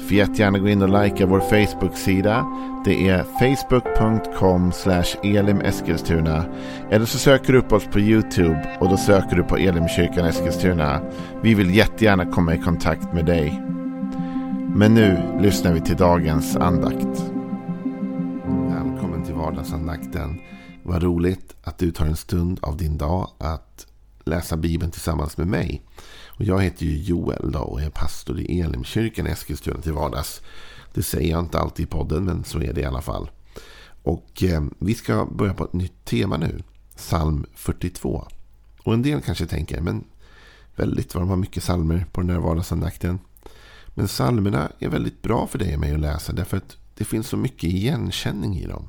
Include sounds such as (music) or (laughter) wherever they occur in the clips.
Får jättegärna gå in och likea vår Facebook-sida. Det är facebook.com elimeskilstuna. Eller så söker du upp oss på YouTube och då söker du på Elimkyrkan Eskilstuna. Vi vill jättegärna komma i kontakt med dig. Men nu lyssnar vi till dagens andakt. Välkommen till vardagsandakten. Vad roligt att du tar en stund av din dag att läsa Bibeln tillsammans med mig. Och jag heter ju Joel då och är pastor i Elimkyrkan i Eskilstuna till vardags. Det säger jag inte alltid i podden men så är det i alla fall. Och eh, vi ska börja på ett nytt tema nu. Psalm 42. Och en del kanske tänker, men väldigt vad de har mycket psalmer på den här vardagsandakten. Men psalmerna är väldigt bra för dig och mig att läsa därför att det finns så mycket igenkänning i dem.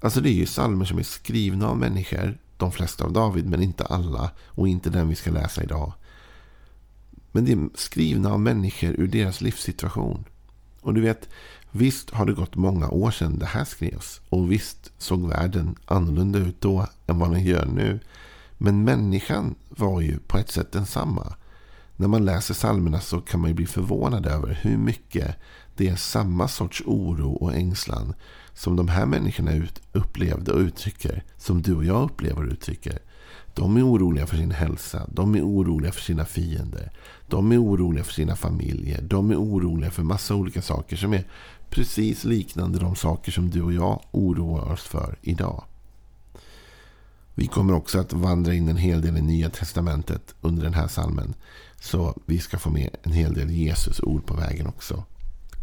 Alltså det är ju psalmer som är skrivna av människor, de flesta av David men inte alla och inte den vi ska läsa idag. Men det är skrivna av människor ur deras livssituation. Och du vet, visst har det gått många år sedan det här skrevs. Och visst såg världen annorlunda ut då än vad den gör nu. Men människan var ju på ett sätt densamma. När man läser psalmerna så kan man ju bli förvånad över hur mycket det är samma sorts oro och ängslan som de här människorna upplevde och uttrycker. Som du och jag upplever och uttrycker. De är oroliga för sin hälsa. De är oroliga för sina fiender. De är oroliga för sina familjer. De är oroliga för massa olika saker som är precis liknande de saker som du och jag oroar oss för idag. Vi kommer också att vandra in en hel del i Nya Testamentet under den här salmen. Så vi ska få med en hel del Jesus ord på vägen också.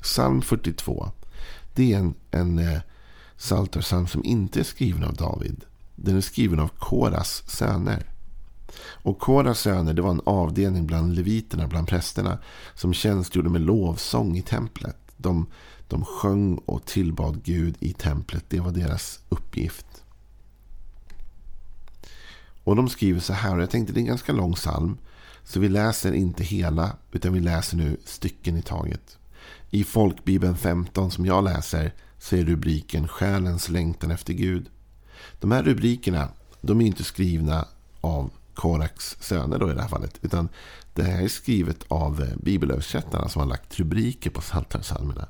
Psalm 42. Det är en, en eh, psaltarpsalm som inte är skriven av David. Den är skriven av Koras söner. Och Koras söner det var en avdelning bland leviterna, bland prästerna, som tjänstgjorde med lovsång i templet. De, de sjöng och tillbad Gud i templet. Det var deras uppgift. Och de skriver så här, och jag tänkte det är en ganska lång psalm. Så vi läser inte hela, utan vi läser nu stycken i taget. I folkbibeln 15 som jag läser så är rubriken Själens längtan efter Gud. De här rubrikerna de är inte skrivna av Koraks söner då i det här fallet. Utan det här är skrivet av eh, bibelöversättarna som har lagt rubriker på psaltarpsalmerna.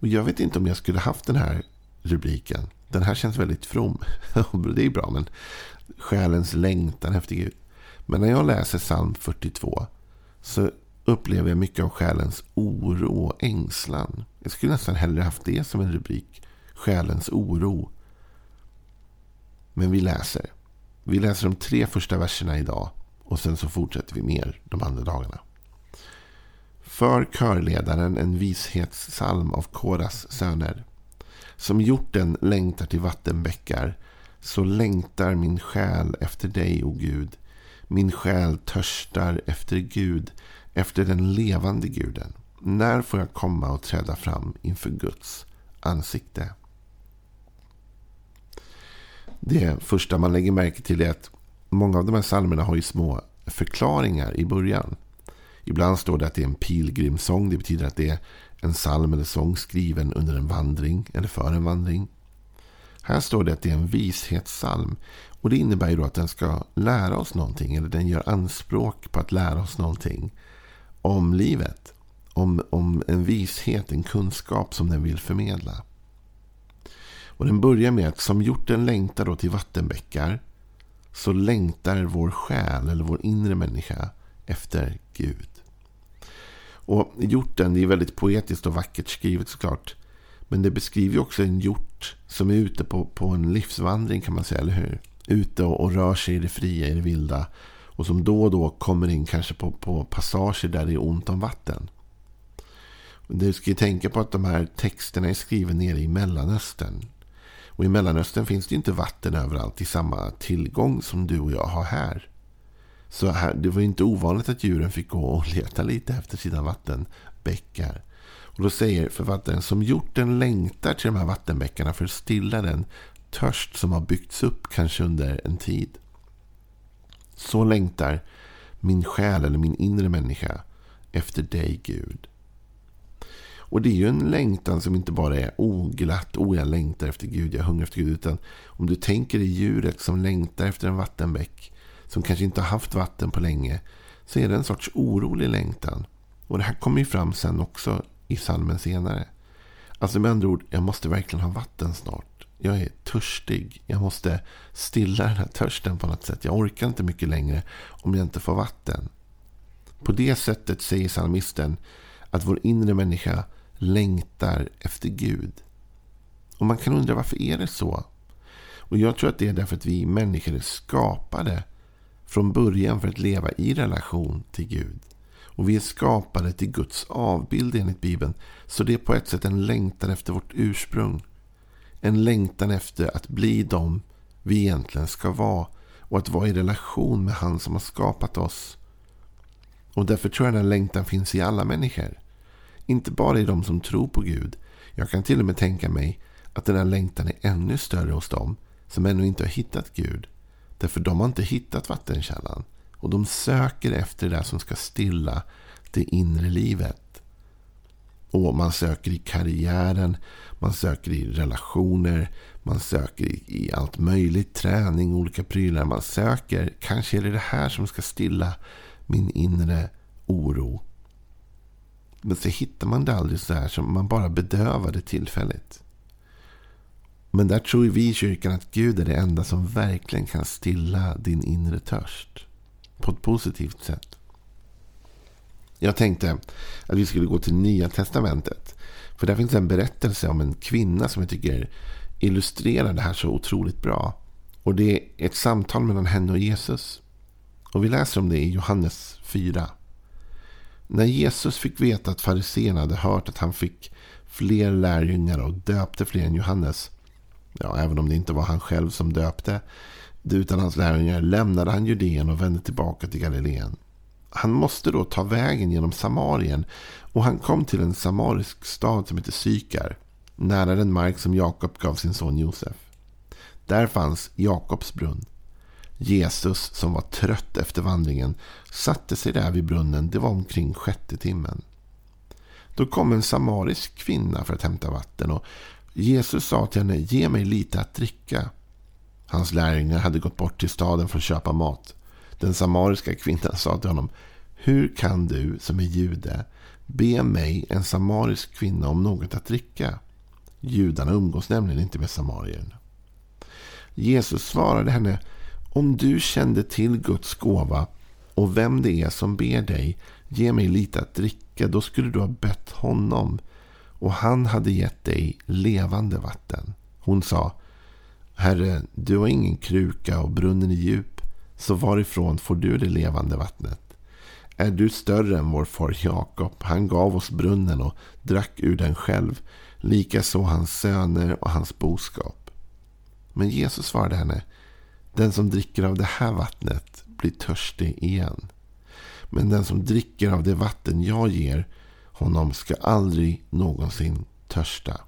Och jag vet inte om jag skulle haft den här rubriken. Den här känns väldigt from. (laughs) det är bra, men själens längtan efter Gud. Men när jag läser psalm 42 så upplever jag mycket av själens oro och ängslan. Jag skulle nästan hellre haft det som en rubrik. Själens oro. Men vi läser. Vi läser de tre första verserna idag. Och sen så fortsätter vi mer de andra dagarna. För körledaren en vishetssalm av Koras söner. Som hjorten längtar till vattenbäckar. Så längtar min själ efter dig, o Gud. Min själ törstar efter Gud, efter den levande guden. När får jag komma och träda fram inför Guds ansikte? Det första man lägger märke till är att många av de här psalmerna har ju små förklaringar i början. Ibland står det att det är en pilgrimsång. Det betyder att det är en psalm eller sång skriven under en vandring eller för en vandring. Här står det att det är en vishetssalm. Och det innebär ju då att den ska lära oss någonting. Eller den gör anspråk på att lära oss någonting. Om livet. Om, om en vishet, en kunskap som den vill förmedla. Och den börjar med att som hjorten längtar då till vattenbäckar så längtar vår själ eller vår inre människa efter Gud. Och hjorten, det är väldigt poetiskt och vackert skrivet såklart. Men det beskriver också en hjort som är ute på, på en livsvandring kan man säga, eller hur? Ute och, och rör sig i det fria, i det vilda. Och som då och då kommer in kanske på, på passager där det är ont om vatten. Du ska ju tänka på att de här texterna är skrivna nere i Mellanöstern. Och i Mellanöstern finns det inte vatten överallt i samma tillgång som du och jag har här. Så här, det var inte ovanligt att djuren fick gå och leta lite efter sina vattenbäckar. Och då säger författaren som hjorten längtar till de här vattenbäckarna för att stilla den törst som har byggts upp kanske under en tid. Så längtar min själ eller min inre människa efter dig Gud. Och det är ju en längtan som inte bara är oh, oglatt, oh jag längtar efter Gud, jag hungrar efter Gud. Utan om du tänker dig djuret som längtar efter en vattenbäck, som kanske inte har haft vatten på länge, så är det en sorts orolig längtan. Och det här kommer ju fram sen också i salmen senare. Alltså med andra ord, jag måste verkligen ha vatten snart. Jag är törstig. Jag måste stilla den här törsten på något sätt. Jag orkar inte mycket längre om jag inte får vatten. På det sättet säger psalmisten att vår inre människa längtar efter Gud. Och man kan undra varför är det så? Och jag tror att det är därför att vi människor är skapade från början för att leva i relation till Gud. Och vi är skapade till Guds avbild enligt Bibeln. Så det är på ett sätt en längtan efter vårt ursprung. En längtan efter att bli de vi egentligen ska vara. Och att vara i relation med han som har skapat oss. Och därför tror jag den längtan finns i alla människor. Inte bara i de som tror på Gud. Jag kan till och med tänka mig att den här längtan är ännu större hos dem som ännu inte har hittat Gud. Därför de har inte hittat vattenkällan. Och de söker efter det där som ska stilla det inre livet. Och man söker i karriären, man söker i relationer, man söker i, i allt möjligt. Träning, olika prylar. Man söker, kanske är det det här som ska stilla min inre oro. Men så hittar man det aldrig så här som man bara bedövar det tillfälligt. Men där tror vi i kyrkan att Gud är det enda som verkligen kan stilla din inre törst. På ett positivt sätt. Jag tänkte att vi skulle gå till Nya Testamentet. För där finns en berättelse om en kvinna som jag tycker illustrerar det här så otroligt bra. Och det är ett samtal mellan henne och Jesus. Och vi läser om det i Johannes 4. När Jesus fick veta att fariséerna hade hört att han fick fler lärjungar och döpte fler än Johannes. Ja, även om det inte var han själv som döpte. Utan hans lärjungar lämnade han Judeen och vände tillbaka till Galileen. Han måste då ta vägen genom Samarien och han kom till en samarisk stad som heter Sykar. Nära den mark som Jakob gav sin son Josef. Där fanns Jakobs brunn. Jesus som var trött efter vandringen satte sig där vid brunnen. Det var omkring sjätte timmen. Då kom en samarisk kvinna för att hämta vatten och Jesus sa till henne, ge mig lite att dricka. Hans lärjungar hade gått bort till staden för att köpa mat. Den samariska kvinnan sa till honom, hur kan du som är jude be mig, en samarisk kvinna, om något att dricka? Judarna umgås nämligen inte med samarierna. Jesus svarade henne, om du kände till Guds gåva och vem det är som ber dig, ge mig lite att dricka, då skulle du ha bett honom och han hade gett dig levande vatten. Hon sa, Herre, du har ingen kruka och brunnen är djup, så varifrån får du det levande vattnet? Är du större än vår far Jakob? Han gav oss brunnen och drack ur den själv, likaså hans söner och hans boskap. Men Jesus svarade henne, den som dricker av det här vattnet blir törstig igen. Men den som dricker av det vatten jag ger honom ska aldrig någonsin törsta.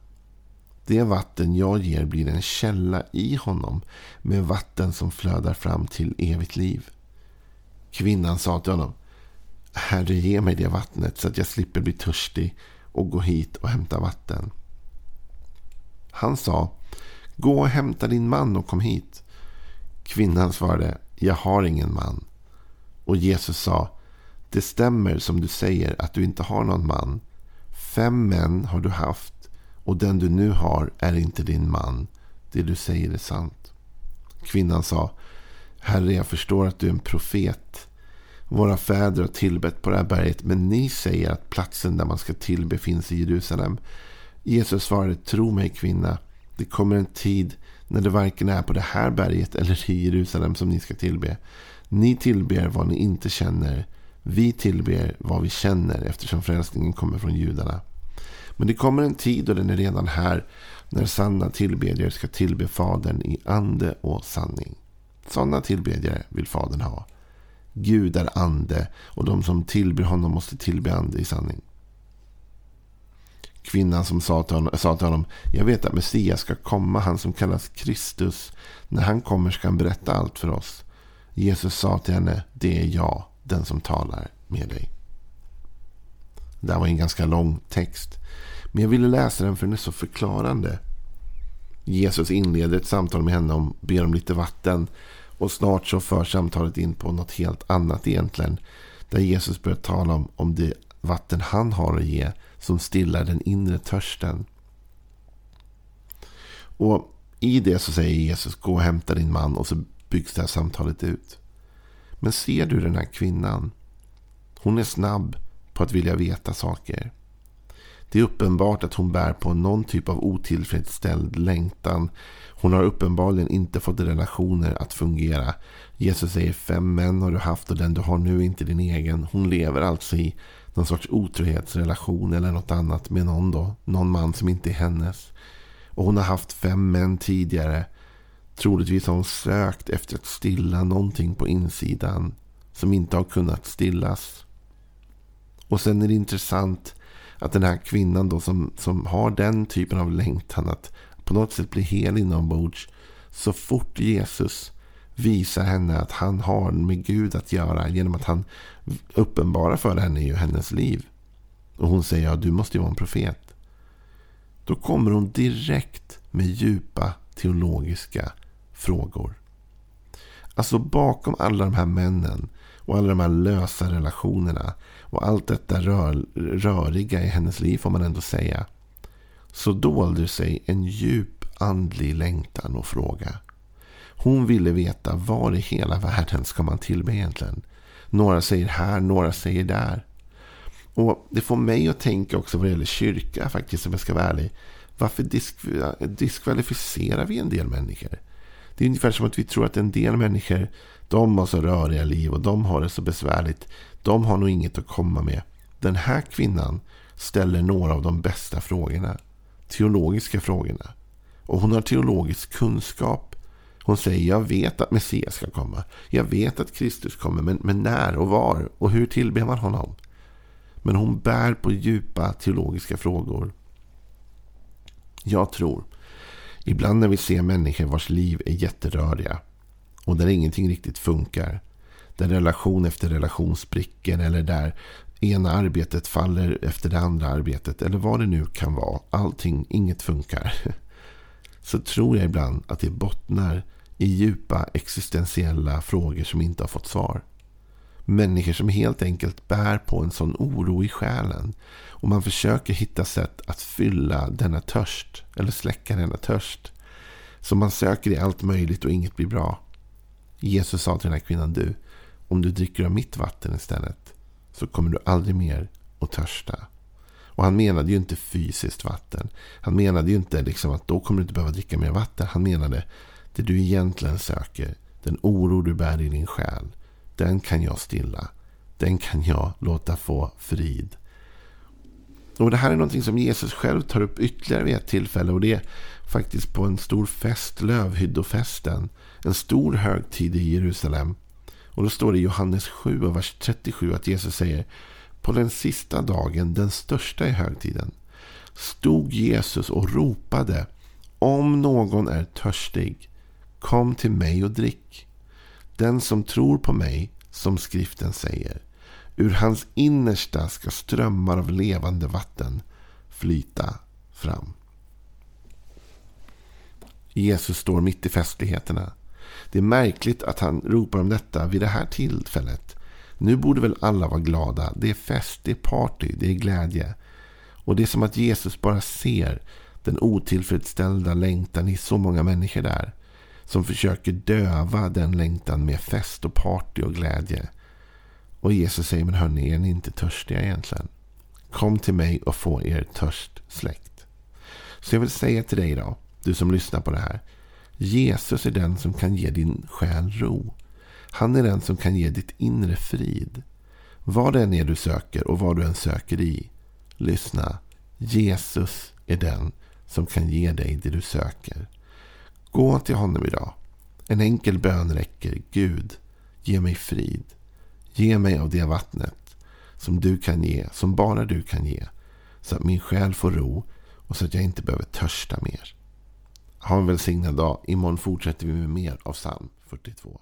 Det vatten jag ger blir en källa i honom med vatten som flödar fram till evigt liv. Kvinnan sa till honom Herre, ge mig det vattnet så att jag slipper bli törstig och gå hit och hämta vatten. Han sa Gå och hämta din man och kom hit. Kvinnan svarade, jag har ingen man. Och Jesus sa, det stämmer som du säger att du inte har någon man. Fem män har du haft och den du nu har är inte din man. Det du säger är sant. Kvinnan sa, Herre jag förstår att du är en profet. Våra fäder har tillbett på det här berget men ni säger att platsen där man ska tillbe finns i Jerusalem. Jesus svarade, tro mig kvinna, det kommer en tid när det varken är på det här berget eller i Jerusalem som ni ska tillbe. Ni tillber vad ni inte känner. Vi tillber vad vi känner eftersom frälsningen kommer från judarna. Men det kommer en tid och den är redan här när sanna tillbedjare ska tillbe Fadern i ande och sanning. Sådana tillbedjare vill Fadern ha. Gud är ande och de som tillber honom måste tillbe ande i sanning. Kvinnan som sa till, honom, sa till honom, jag vet att Messias ska komma, han som kallas Kristus. När han kommer ska han berätta allt för oss. Jesus sa till henne, det är jag, den som talar med dig. Det här var en ganska lång text. Men jag ville läsa den för den är så förklarande. Jesus inleder ett samtal med henne och ber om lite vatten. Och snart så för samtalet in på något helt annat egentligen. Där Jesus börjar tala om, om det vatten han har att ge som stillar den inre törsten. Och i det så säger Jesus gå och hämta din man och så byggs det här samtalet ut. Men ser du den här kvinnan? Hon är snabb på att vilja veta saker. Det är uppenbart att hon bär på någon typ av otillfredsställd längtan. Hon har uppenbarligen inte fått relationer att fungera. Jesus säger fem män har du haft och den du har nu är inte din egen. Hon lever alltså i någon sorts otrohetsrelation eller något annat med någon då. Någon man som inte är hennes. Och hon har haft fem män tidigare. Troligtvis har hon sökt efter att stilla någonting på insidan som inte har kunnat stillas. Och sen är det intressant att den här kvinnan då som, som har den typen av längtan att på något sätt bli hel inombords. Så fort Jesus visar henne att han har med Gud att göra genom att han uppenbarar för henne ju hennes liv. Och hon säger ja, du måste ju vara en profet. Då kommer hon direkt med djupa teologiska frågor. Alltså bakom alla de här männen och alla de här lösa relationerna och allt detta rör, röriga i hennes liv får man ändå säga. Så dolde sig en djup andlig längtan och fråga. Hon ville veta var i hela världen ska man tillbe egentligen. Några säger här, några säger där. Och Det får mig att tänka också vad det gäller kyrka faktiskt, om jag ska vara ärlig. Varför diskvalificerar vi en del människor? Det är ungefär som att vi tror att en del människor de har så röriga liv och de har det så besvärligt. De har nog inget att komma med. Den här kvinnan ställer några av de bästa frågorna. Teologiska frågorna. Och hon har teologisk kunskap. Hon säger jag vet att Messias ska komma. Jag vet att Kristus kommer. Men, men när och var och hur tillber man honom? Men hon bär på djupa teologiska frågor. Jag tror, ibland när vi ser människor vars liv är jätteröriga och där ingenting riktigt funkar. Där relation efter relation spricker eller där ena arbetet faller efter det andra arbetet. Eller vad det nu kan vara. Allting, inget funkar. (laughs) Så tror jag ibland att det bottnar i djupa existentiella frågor som inte har fått svar. Människor som helt enkelt bär på en sån oro i själen. Och man försöker hitta sätt att fylla denna törst. Eller släcka denna törst. Så man söker i allt möjligt och inget blir bra. Jesus sa till den här kvinnan, du, om du dricker av mitt vatten istället så kommer du aldrig mer att törsta. Och han menade ju inte fysiskt vatten. Han menade ju inte liksom att då kommer du inte behöva dricka mer vatten. Han menade det du egentligen söker, den oro du bär i din själ, den kan jag stilla. Den kan jag låta få frid. Och Det här är någonting som Jesus själv tar upp ytterligare vid ett tillfälle. Och det är faktiskt på en stor fest, Lövhyddofesten en stor högtid i Jerusalem. Och då står det i Johannes 7 vers 37 att Jesus säger på den sista dagen, den största i högtiden, stod Jesus och ropade om någon är törstig, kom till mig och drick. Den som tror på mig, som skriften säger, ur hans innersta ska strömmar av levande vatten flyta fram. Jesus står mitt i festligheterna. Det är märkligt att han ropar om detta vid det här tillfället. Nu borde väl alla vara glada. Det är fest, det är party, det är glädje. Och det är som att Jesus bara ser den otillfredsställda längtan i så många människor där. Som försöker döva den längtan med fest och party och glädje. Och Jesus säger, men hörni, är ni inte törstiga egentligen? Kom till mig och få er törst släckt. Så jag vill säga till dig idag, du som lyssnar på det här. Jesus är den som kan ge din själ ro. Han är den som kan ge ditt inre frid. Vad det än är du söker och vad du än söker i. Lyssna. Jesus är den som kan ge dig det du söker. Gå till honom idag. En enkel bön räcker. Gud, ge mig frid. Ge mig av det vattnet som du kan ge, som bara du kan ge. Så att min själ får ro och så att jag inte behöver törsta mer. Ha en välsignad dag. Imorgon fortsätter vi med mer av psalm 42.